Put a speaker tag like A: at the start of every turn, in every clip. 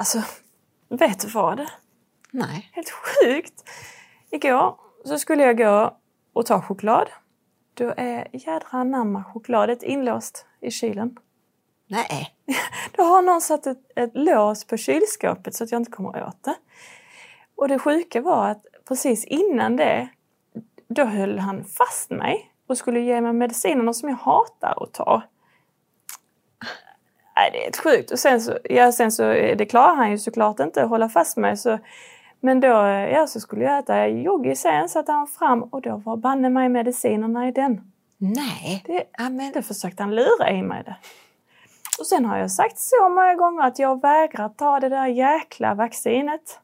A: Alltså, vet du vad?
B: Nej.
A: Helt sjukt! Igår så skulle jag gå och ta choklad. Då är jädra anamma chokladet inlåst i kylen.
B: Nej.
A: Då har någon satt ett, ett lås på kylskåpet så att jag inte kommer åt det. Och det sjuka var att precis innan det, då höll han fast mig och skulle ge mig medicinerna som jag hatar att ta. Nej, det är helt sjukt. Och sen så, ja, sen så det klarar han ju såklart inte att hålla fast mig. Så, men då ja, så skulle jag äta joggi sen, satte han fram och då var banne mig medicinerna i den.
B: Nej.
A: Det,
B: Amen.
A: då försökte han lura i mig det. Och sen har jag sagt så många gånger att jag vägrar ta det där jäkla vaccinet.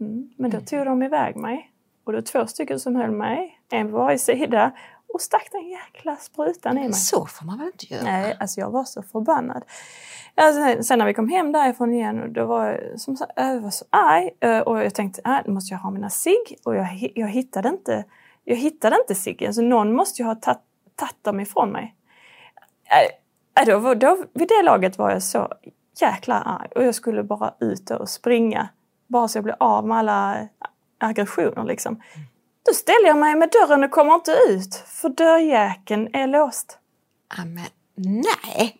A: Mm. Men då tog de iväg mig. Och det var två stycken som höll mig, en på varje sida. Och stack den jäkla sprutan i mig.
B: Så får man väl inte göra?
A: Nej, alltså jag var så förbannad. Ja, sen, när vi kom hem därifrån igen, då var jag, som sagt, jag var så arg. eh, Och jag tänkte, äh, nu måste jag ha mina cigg. Och jag, jag hittade inte, jag hittade inte ciggen. Alltså någon måste ju ha tagit tagit dem ifrån mig. Äh, då, var- då, vid det laget var jag så jäkla arg. Och jag skulle bara ut och springa. Bara så jag blev av med alla aggressioner liksom. Då ställer jag mig med dörren och kommer inte ut. För dörrjäkeln är låst.
B: Amen. Nej.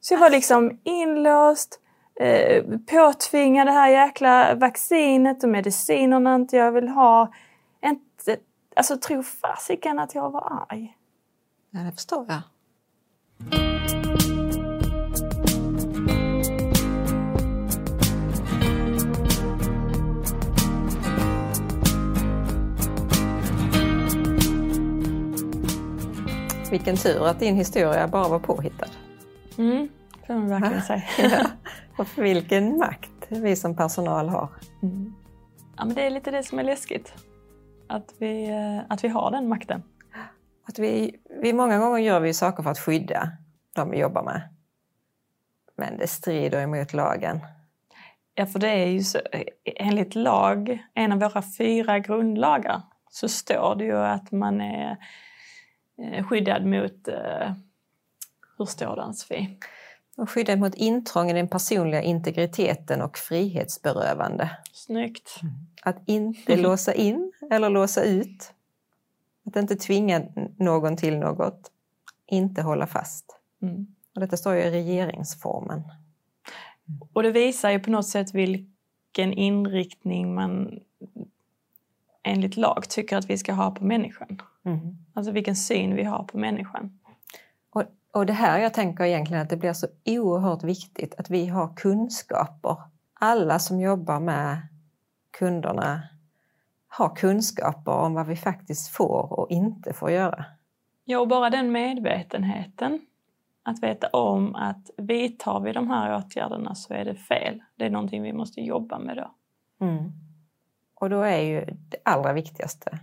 A: Så jag var liksom inlåst, eh, påtvingad det här jäkla vaccinet och medicinerna inte jag vill ha. Inte, alltså tro fasiken att jag var arg.
B: Ja, det förstår jag. Vilken tur att din historia bara var påhittad.
A: Mm, får man verkligen säga.
B: Ja. Och vilken makt vi som personal har.
A: Mm. Ja, men det är lite det som är läskigt. Att vi, eh, att vi har den makten.
B: Att vi, vi många gånger gör vi saker för att skydda de vi jobbar med. Men det strider emot lagen.
A: Ja, för det är ju så, enligt lag, en av våra fyra grundlagar, så står det ju att man är skyddad mot, eh, hur står det Ann-Sofie?
B: Och skyddat mot intrång i den personliga integriteten och frihetsberövande.
A: Snyggt.
B: Att inte låsa in eller låsa ut. Att inte tvinga någon till något. Inte hålla fast.
A: Mm.
B: Och detta står ju i regeringsformen.
A: Och det visar ju på något sätt vilken inriktning man enligt lag tycker att vi ska ha på människan.
B: Mm.
A: Alltså vilken syn vi har på människan.
B: Och, och det här jag tänker egentligen att det blir så oerhört viktigt att vi har kunskaper. Alla som jobbar med kunderna har kunskaper om vad vi faktiskt får och inte får göra.
A: Ja, och bara den medvetenheten. Att veta om att vidtar vi de här åtgärderna så är det fel. Det är någonting vi måste jobba med då.
B: Mm. Och då är ju det allra viktigaste,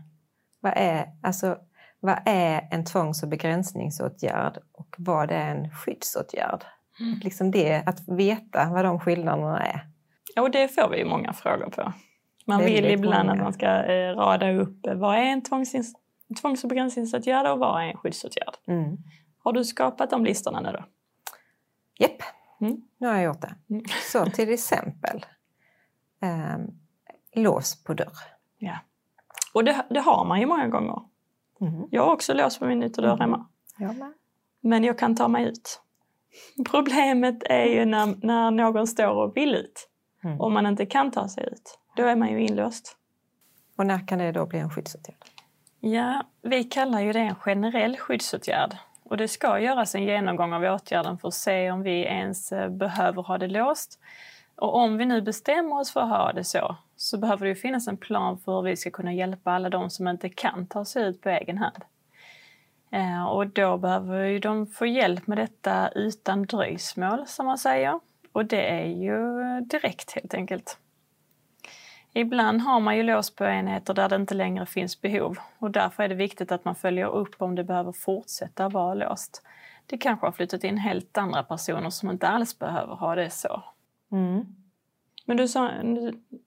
B: vad är, alltså, vad är en tvångs och begränsningsåtgärd och vad är en skyddsåtgärd?
A: Mm.
B: Att Liksom det, att veta vad de skillnaderna är.
A: Ja, och det får vi ju många frågor på. Man vill ibland
B: många.
A: att man ska eh, rada upp eh, vad är en tvångsins- tvångs och begränsningsåtgärd och vad är en skyddsåtgärd.
B: Mm.
A: Har du skapat de listorna nu då?
B: Japp,
A: Mm.
B: nu har jag gjort det.
A: Mm.
B: Så till exempel ehm, lås på dörr.
A: Ja. Och det, det har man ju många gånger.
B: Mm.
A: Jag har också låst på min ytterdörr hemma.
B: Jag med.
A: Men jag kan ta mig ut. Problemet är ju när, när någon står och vill ut.
B: Mm.
A: och man inte kan ta sig ut. Då är man ju inlåst.
B: Och när kan det då bli en skyddsåtgärd?
A: Ja, vi kallar ju det en generell skyddsåtgärd. Och det ska göras en genomgång av åtgärden för att se om vi ens eh, behöver ha det låst. Och om vi nu bestämmer oss för att ha det så, så behöver det ju finnas en plan för hur vi ska kunna hjälpa alla de som inte kan ta sig ut på egen hand. Eh, och då behöver ju de få hjälp med detta utan dröjsmål, som man säger. Och det är ju direkt helt enkelt. Ibland har man ju lås på enheter där det inte längre finns behov och därför är det viktigt att man följer upp om det behöver fortsätta vara låst. Det kanske har flyttat in helt andra personer som inte alls behöver ha det så.
B: Mm.
A: Men du sa,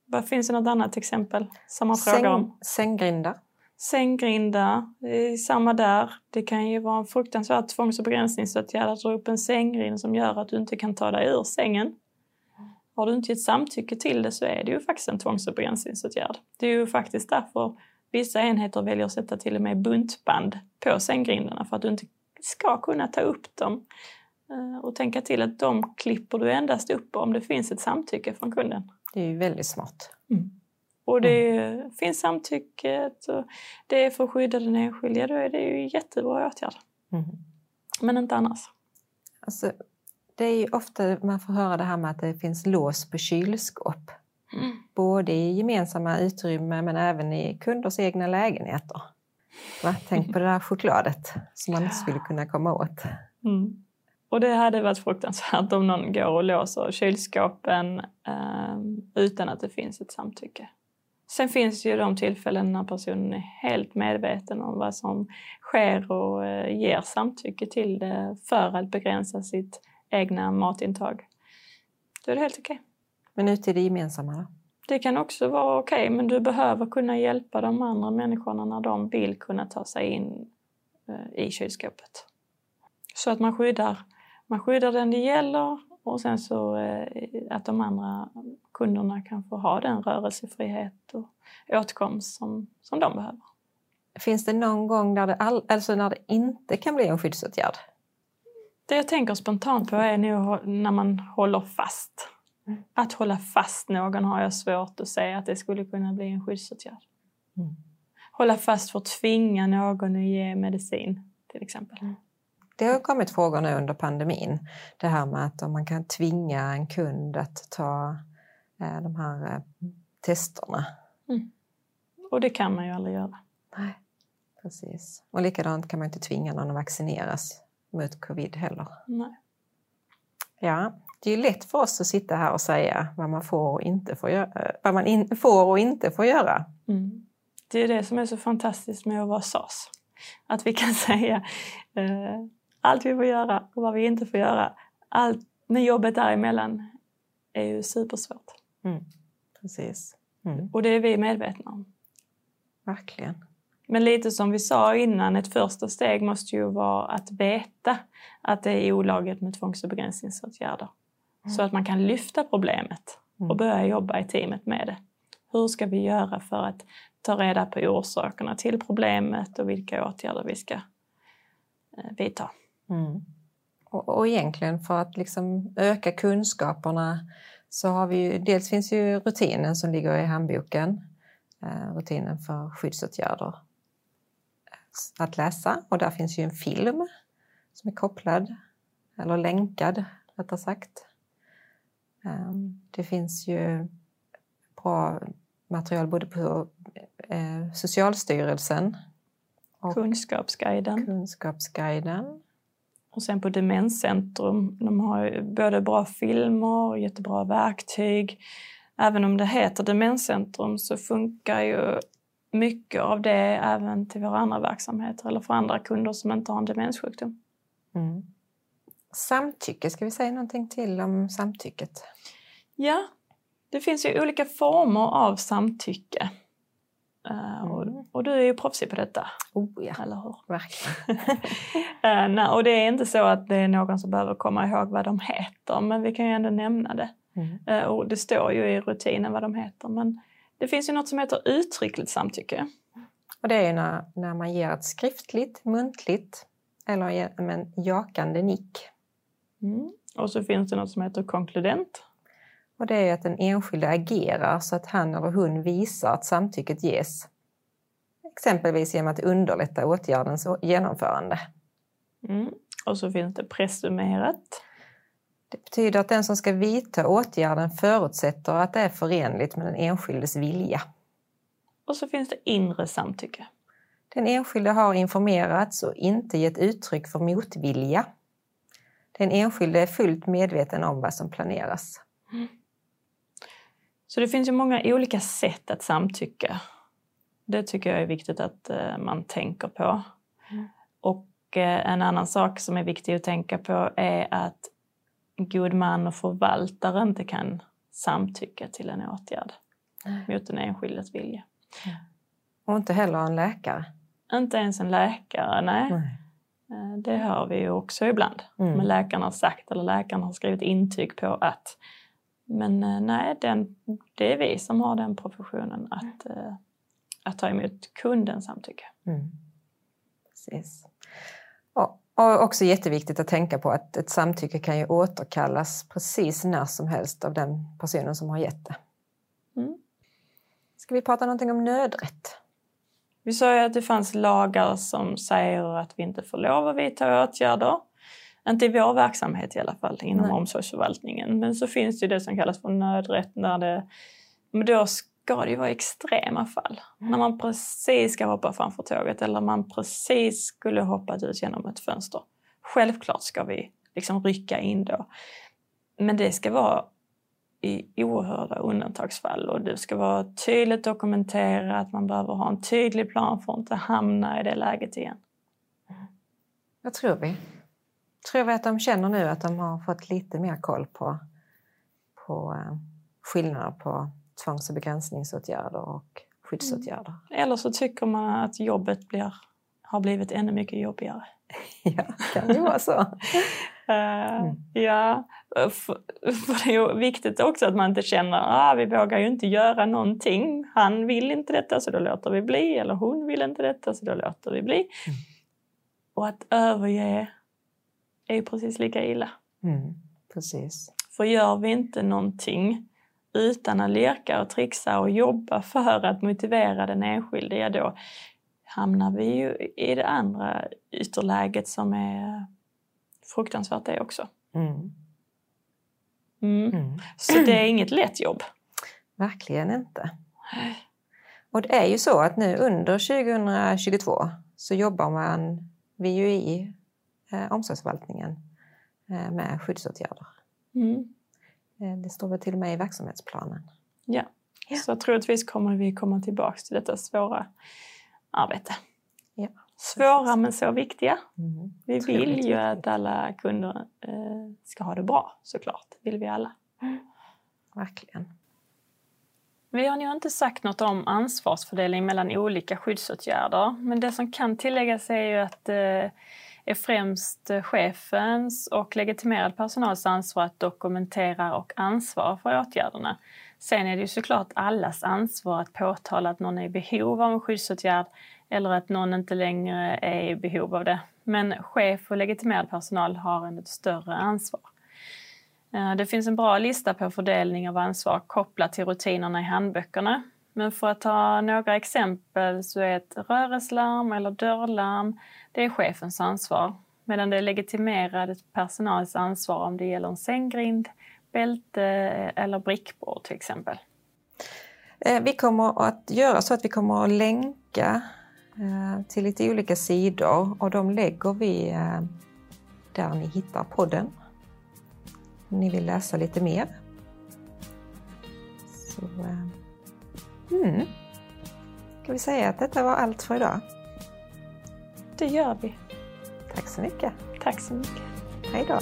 A: vad finns det något annat exempel som man frågar om? Sänggrinda, är samma där. Det kan ju vara en fruktansvärd tvångs och begränsningsåtgärd att dra upp en sänggrind som gör att du inte kan ta dig ur sängen. har du inte gett samtycke till det så är det ju faktiskt en tvångs och begränsningsåtgärd. Det är ju faktiskt därför vissa enheter väljer att sätta till och med buntband på sänggrindarna för att du inte ska kunna ta upp dem. Eh, och tänka till att de klipper du endast upp om det finns ett samtycke från kunden.
B: Det är ju väldigt smart.
A: Mm. Och det mm. finns samtycket och det är för att skydda den enskilda, då är det ju jättebra åtgärd. Mm. Men inte annars.
B: Alltså, det är ju ofta man får höra det här med att det finns lås på kylskåp. Mm. Både i gemensamma utrymmen men även i kunders egna lägenheter. Va? Tänk på det där chokladet som man inte skulle kunna komma åt. Mm.
A: Och det hade varit fruktansvärt om någon går och låser kylskåpen eh, utan att det finns ett samtycke. Sen finns ju de tillfällen när personen är helt medveten om vad som sker och eh, ger samtycke till det för att begränsa sitt egna matintag. Då är det helt okej. Okay.
B: Men ute i det gemensamma då?
A: Det kan också vara okej, okay, men du behöver kunna hjälpa de andra människorna när de vill kunna ta sig in eh, i kylskåpet. Så att man skyddar, man skyddar den det gäller och sen så eh, att de andra kunderna kan få ha den rörelsefrihet och åtkomst som, som de behöver.
B: Finns det någon gång där det, all, alltså när det inte kan bli en skyddsåtgärd?
A: Det jag tänker spontant på är nog när man håller fast. Mm. Att hålla fast någon har jag svårt att säga att det skulle kunna bli en skyddsåtgärd. Mm. Hålla fast för att tvinga någon att ge medicin till exempel. Mm.
B: Det har kommit frågor nu under pandemin. Det här med att om man kan tvinga en kund att ta eh, de här eh, testerna. Mm.
A: Och det kan man ju aldrig göra.
B: Nej, precis. Och likadant kan man inte tvinga någon att vaccineras mot covid heller.
A: Nej.
B: Ja, det är lätt för oss att sitta här och säga vad man får och inte får göra. Vad man in, får och inte får göra.
A: Mm. Det är det som är så fantastiskt med att vara SAS. Att vi kan säga eh, allt vi får göra och vad vi inte får göra. Allt, men jobbet däremellan är ju supersvårt.
B: Mm. Precis.
A: Mm. Och det är vi medvetna om.
B: Verkligen.
A: Men lite som vi sa innan, ett första steg måste ju vara att veta att det är olagligt med tvångs och begränsningsåtgärder. Mm. Så att man kan lyfta problemet och mm. börja jobba i teamet med det. Hur ska vi göra för att ta reda på orsakerna till problemet och vilka åtgärder vi ska eh, vidta?
B: Mm. Och, och egentligen för att liksom öka kunskaperna så har vi ju, dels finns ju rutinen som ligger i handboken, eh, rutinen för skyddsåtgärder att läsa och där finns ju en film som är kopplad, eller länkad rättare sagt. Ehm, det finns ju bra material både på eh, Socialstyrelsen
A: och Kunskapsguiden.
B: Kunskapsguiden.
A: Och sen på Demenscentrum, de har både bra filmer och jättebra verktyg. Även om det heter Demenscentrum så funkar ju mycket av det även till våra andra verksamheter eller för andra kunder som inte har en demenssjukdom.
B: Mm. Samtycke, ska vi säga någonting till om samtycket?
A: Ja, det finns ju olika former av samtycke. Uh, mm. och, och, du är ju proffsig på detta.
B: Oh ja,
A: eller hur?
B: Verkligen.
A: nej, och det är inte så att det är någon som behöver komma ihåg vad de heter, men vi kan ju ändå nämna det. Mm. Uh, och det står ju i rutinen vad de heter. Men det finns ju något som heter uttryckligt samtycke.
B: Och det är när, när man ger ett skriftligt, muntligt eller en jakande nick.
A: Mm. Och så finns det något som heter konkludent.
B: Och det är att den enskilde agerar så att han eller hon visar att samtycket ges. Exempelvis genom att underlätta åtgärdens genomförande.
A: Mm. Och så finns det presumerat.
B: Det betyder att den som ska vidta åtgärden förutsätter att det är förenligt med den enskildes vilja.
A: Och så finns det inre samtycke.
B: Den enskilde har informerats och inte gett uttryck för motvilja. Den enskilde är fullt medveten om vad som planeras. Mm.
A: Så det finns ju många olika sätt att samtycka. Det tycker jag är viktigt att eh, man tänker på. Mm. Och eh, en annan sak som är viktig att tänka på är att god man och förvaltare inte kan samtycka till en åtgärd Nej. mot den enskildes vilja.
B: Och inte heller en läkare?
A: Inte ens en läkare, nej. nej. Eh, det hör vi ju också ibland. Mm. Men läkaren har sagt eller läkaren har skrivit intyg på att Men eh, nej, den, det är vi som har den professionen att, eh, att ta emot kundens samtycke.
B: Mm. Precis. Och, och också jätteviktigt att tänka på att ett samtycke kan ju återkallas precis när som helst av den personen som har gett det.
A: Mm.
B: Ska vi prata någonting om nödrätt?
A: Vi sa ju att det fanns lagar som säger att vi inte får lov att vidta åtgärder. Inte i vår verksamhet i alla fall, inom
B: Nej.
A: omsorgsförvaltningen. Men så finns det ju det som kallas för nödrätt när det... Men då ska det ju vara extrema fall. När man precis ska hoppa framför tåget eller man precis skulle hoppat ut genom ett fönster. Självklart ska vi liksom rycka in då. Men det ska vara i oerhörda undantagsfall och det ska vara tydligt dokumenterat. Man behöver ha en tydlig plan för att inte hamna i det läget igen.
B: Vad tror vi? Tror vi att de känner nu att de har fått lite mer koll på, på eh, skillnader på tvångs och begränsningsåtgärder och skyddsåtgärder?
A: Eller så tycker man att jobbet blir, har blivit ännu mycket jobbigare.
B: Ja, kan det vara så?
A: Eh, Ja, för, för det är ju viktigt också att man inte känner att ah, vi vågar ju inte göra någonting. Han vill inte detta så då låter vi bli. Eller hon vill inte detta så då låter vi bli. Och att överge är ju precis lika illa.
B: Mm, precis.
A: För gör vi inte någonting utan att leka och trixa och jobba för att motivera den enskilde, ja då hamnar vi ju i det andra ytterläget som är fruktansvärt det också.
B: Mm.
A: Mm.
B: Mm.
A: Så det är inget lätt jobb.
B: Verkligen inte. Och det är ju så att nu under 2022 så jobbar man, vi ju i eh, omsorgsförvaltningen eh, med skyddsåtgärder.
A: Mm.
B: Eh, det står väl till och med i verksamhetsplanen.
A: Ja.
B: Ja.
A: så troligtvis kommer vi komma tillbaka till detta svåra arbete.
B: Ja,
A: Svåra men så viktiga.
B: Mm.
A: Vi vill ju att alla kunder eh, ska ha det bra såklart. vill vi alla.
B: Verkligen.
A: Vi har nog inte sagt något om ansvarsfördelning mellan olika skyddsåtgärder. Men det som kan tilläggas är ju att det är främst chefens och legitimerad personals ansvar att dokumentera och ansvara för åtgärderna. Sen är det ju såklart allas ansvar att påtala att någon är i behov av en skyddsåtgärd eller att någon inte längre är i behov av det. Men chef och legitimerad personal har en ett större ansvar. Eh, det finns en bra lista på fördelning av ansvar kopplat till rutinerna i handböckerna. Men för att ta några exempel så är ett rörelselarm eller dörrlarm det är chefens ansvar. Medan det är legitimerad personals ansvar om det gäller en sänggrind, bälte eh, eller brickbord till exempel.
B: Eh, vi kommer att göra så att vi kommer att länka eh, till lite olika sidor och de lägger vi där ni hittar podden. Om ni vill läsa lite mer. Så, mm. Ska vi säga att detta var allt för idag?
A: Det gör vi.
B: Tack så mycket.
A: Tack så mycket.
B: Hej då!